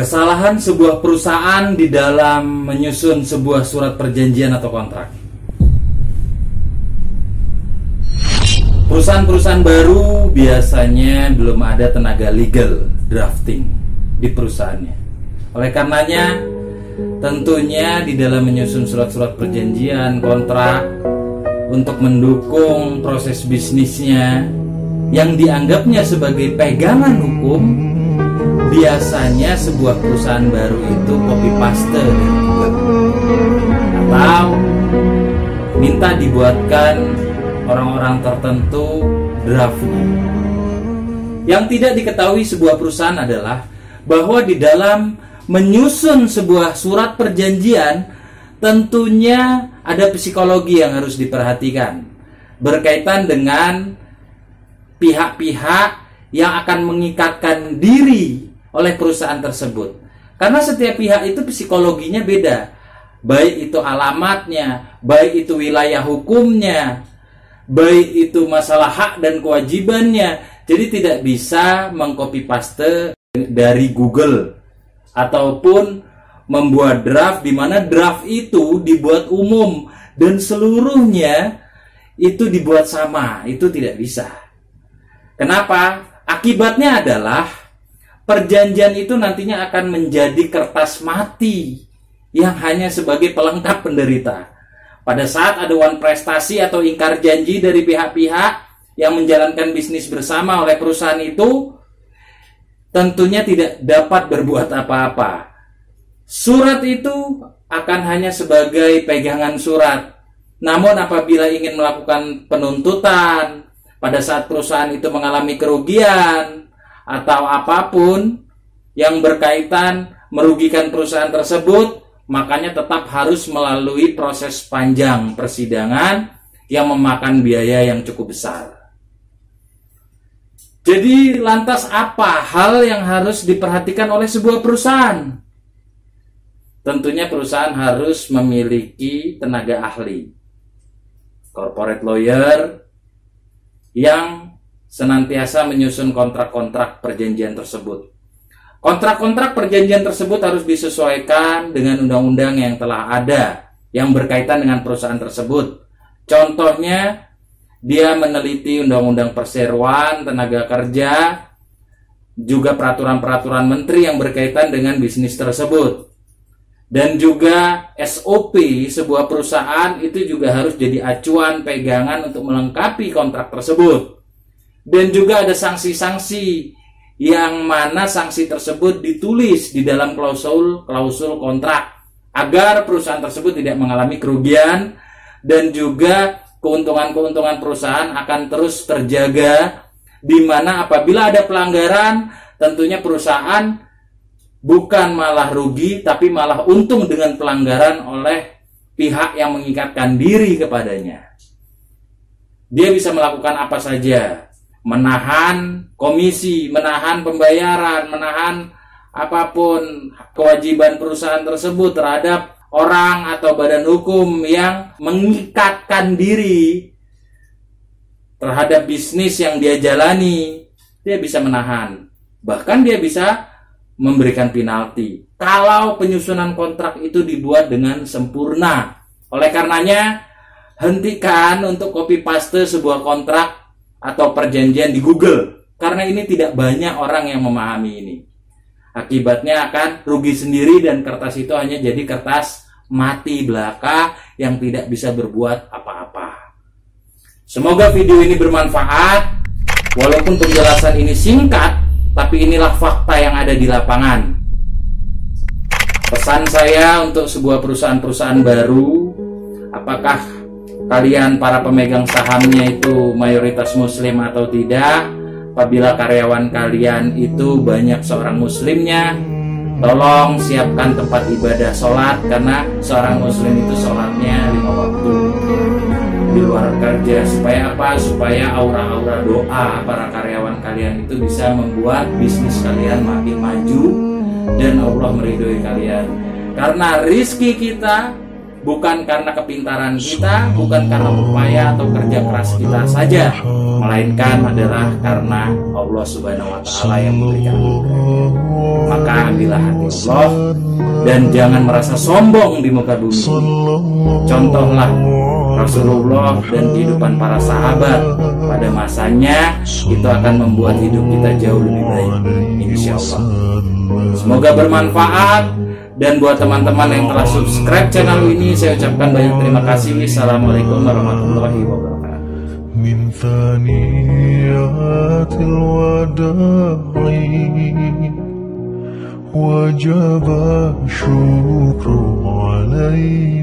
Kesalahan sebuah perusahaan di dalam menyusun sebuah surat perjanjian atau kontrak. Perusahaan-perusahaan baru biasanya belum ada tenaga legal drafting di perusahaannya. Oleh karenanya, tentunya di dalam menyusun surat-surat perjanjian, kontrak untuk mendukung proses bisnisnya yang dianggapnya sebagai pegangan hukum biasanya sebuah perusahaan baru itu copy paste dari Google atau minta dibuatkan orang-orang tertentu draftnya. Yang tidak diketahui sebuah perusahaan adalah bahwa di dalam menyusun sebuah surat perjanjian tentunya ada psikologi yang harus diperhatikan berkaitan dengan pihak-pihak yang akan mengikatkan diri oleh perusahaan tersebut. Karena setiap pihak itu psikologinya beda. Baik itu alamatnya, baik itu wilayah hukumnya, baik itu masalah hak dan kewajibannya. Jadi tidak bisa mengcopy paste dari Google ataupun membuat draft di mana draft itu dibuat umum dan seluruhnya itu dibuat sama. Itu tidak bisa. Kenapa? Akibatnya adalah perjanjian itu nantinya akan menjadi kertas mati yang hanya sebagai pelengkap penderita. Pada saat ada wan prestasi atau ingkar janji dari pihak-pihak yang menjalankan bisnis bersama oleh perusahaan itu, tentunya tidak dapat berbuat apa-apa. Surat itu akan hanya sebagai pegangan surat. Namun apabila ingin melakukan penuntutan pada saat perusahaan itu mengalami kerugian, atau apa pun yang berkaitan merugikan perusahaan tersebut, makanya tetap harus melalui proses panjang persidangan yang memakan biaya yang cukup besar. Jadi lantas apa hal yang harus diperhatikan oleh sebuah perusahaan? Tentunya perusahaan harus memiliki tenaga ahli, corporate lawyer yang senantiasa menyusun kontrak-kontrak perjanjian tersebut. Kontrak-kontrak perjanjian tersebut harus disesuaikan dengan undang-undang yang telah ada yang berkaitan dengan perusahaan tersebut. Contohnya, dia meneliti undang-undang perseroan, tenaga kerja, juga peraturan-peraturan menteri yang berkaitan dengan bisnis tersebut. Dan juga SOP sebuah perusahaan itu juga harus jadi acuan pegangan untuk melengkapi kontrak tersebut dan juga ada sanksi-sanksi yang mana sanksi tersebut ditulis di dalam klausul klausul kontrak agar perusahaan tersebut tidak mengalami kerugian dan juga keuntungan-keuntungan perusahaan akan terus terjaga di mana apabila ada pelanggaran tentunya perusahaan bukan malah rugi tapi malah untung dengan pelanggaran oleh pihak yang mengikatkan diri kepadanya. Dia bisa melakukan apa saja menahan komisi, menahan pembayaran, menahan apa pun kewajiban perusahaan tersebut terhadap orang atau badan hukum yang mengikatkan diri terhadap bisnis yang dia jalani, dia bisa menahan. Bahkan dia bisa memberikan penalti. Kalau penyusunan kontrak itu dibuat dengan sempurna. Oleh karenanya, hentikan untuk copy paste sebuah kontrak atau perjanjian di Google karena ini tidak banyak orang yang memahami ini. Akibatnya akan rugi sendiri dan kertas itu hanya jadi kertas mati belaka yang tidak bisa berbuat apa-apa. Semoga video ini bermanfaat. Walaupun penjelasan ini singkat, tapi inilah fakta yang ada di lapangan. Pesan saya untuk sebuah perusahaan-perusahaan baru, apakah kalian para pemegang sahamnya itu mayoritas muslim atau tidak? Apabila karyawan kalian itu banyak seorang muslimnya tolong siapkan tempat ibadah sholat karena seorang muslim itu sholatnya lima waktu. Di luar kerja supaya apa? Supaya aura-aura doa para karyawan kalian itu bisa membuat bisnis kalian makin maju dan Allah meridhoi kalian. Karena rizki kita bukan karena kepintaran kita, bukan karena upaya atau kerja keras kita saja, melainkan adalah karena Allah Subhanahu wa taala yang memberikan Maka ambillah hati Allah dan jangan merasa sombong di muka bumi. Contohlah Rasulullah dan kehidupan para sahabat pada masanya itu akan membuat hidup kita jauh lebih baik. Insya Allah. Semoga bermanfaat dan buat teman-teman yang telah subscribe channel ini saya ucapkan banyak terima kasih Assalamualaikum warahmatullahi wabarakatuh من ثنيات الوداع وجب الشكر علينا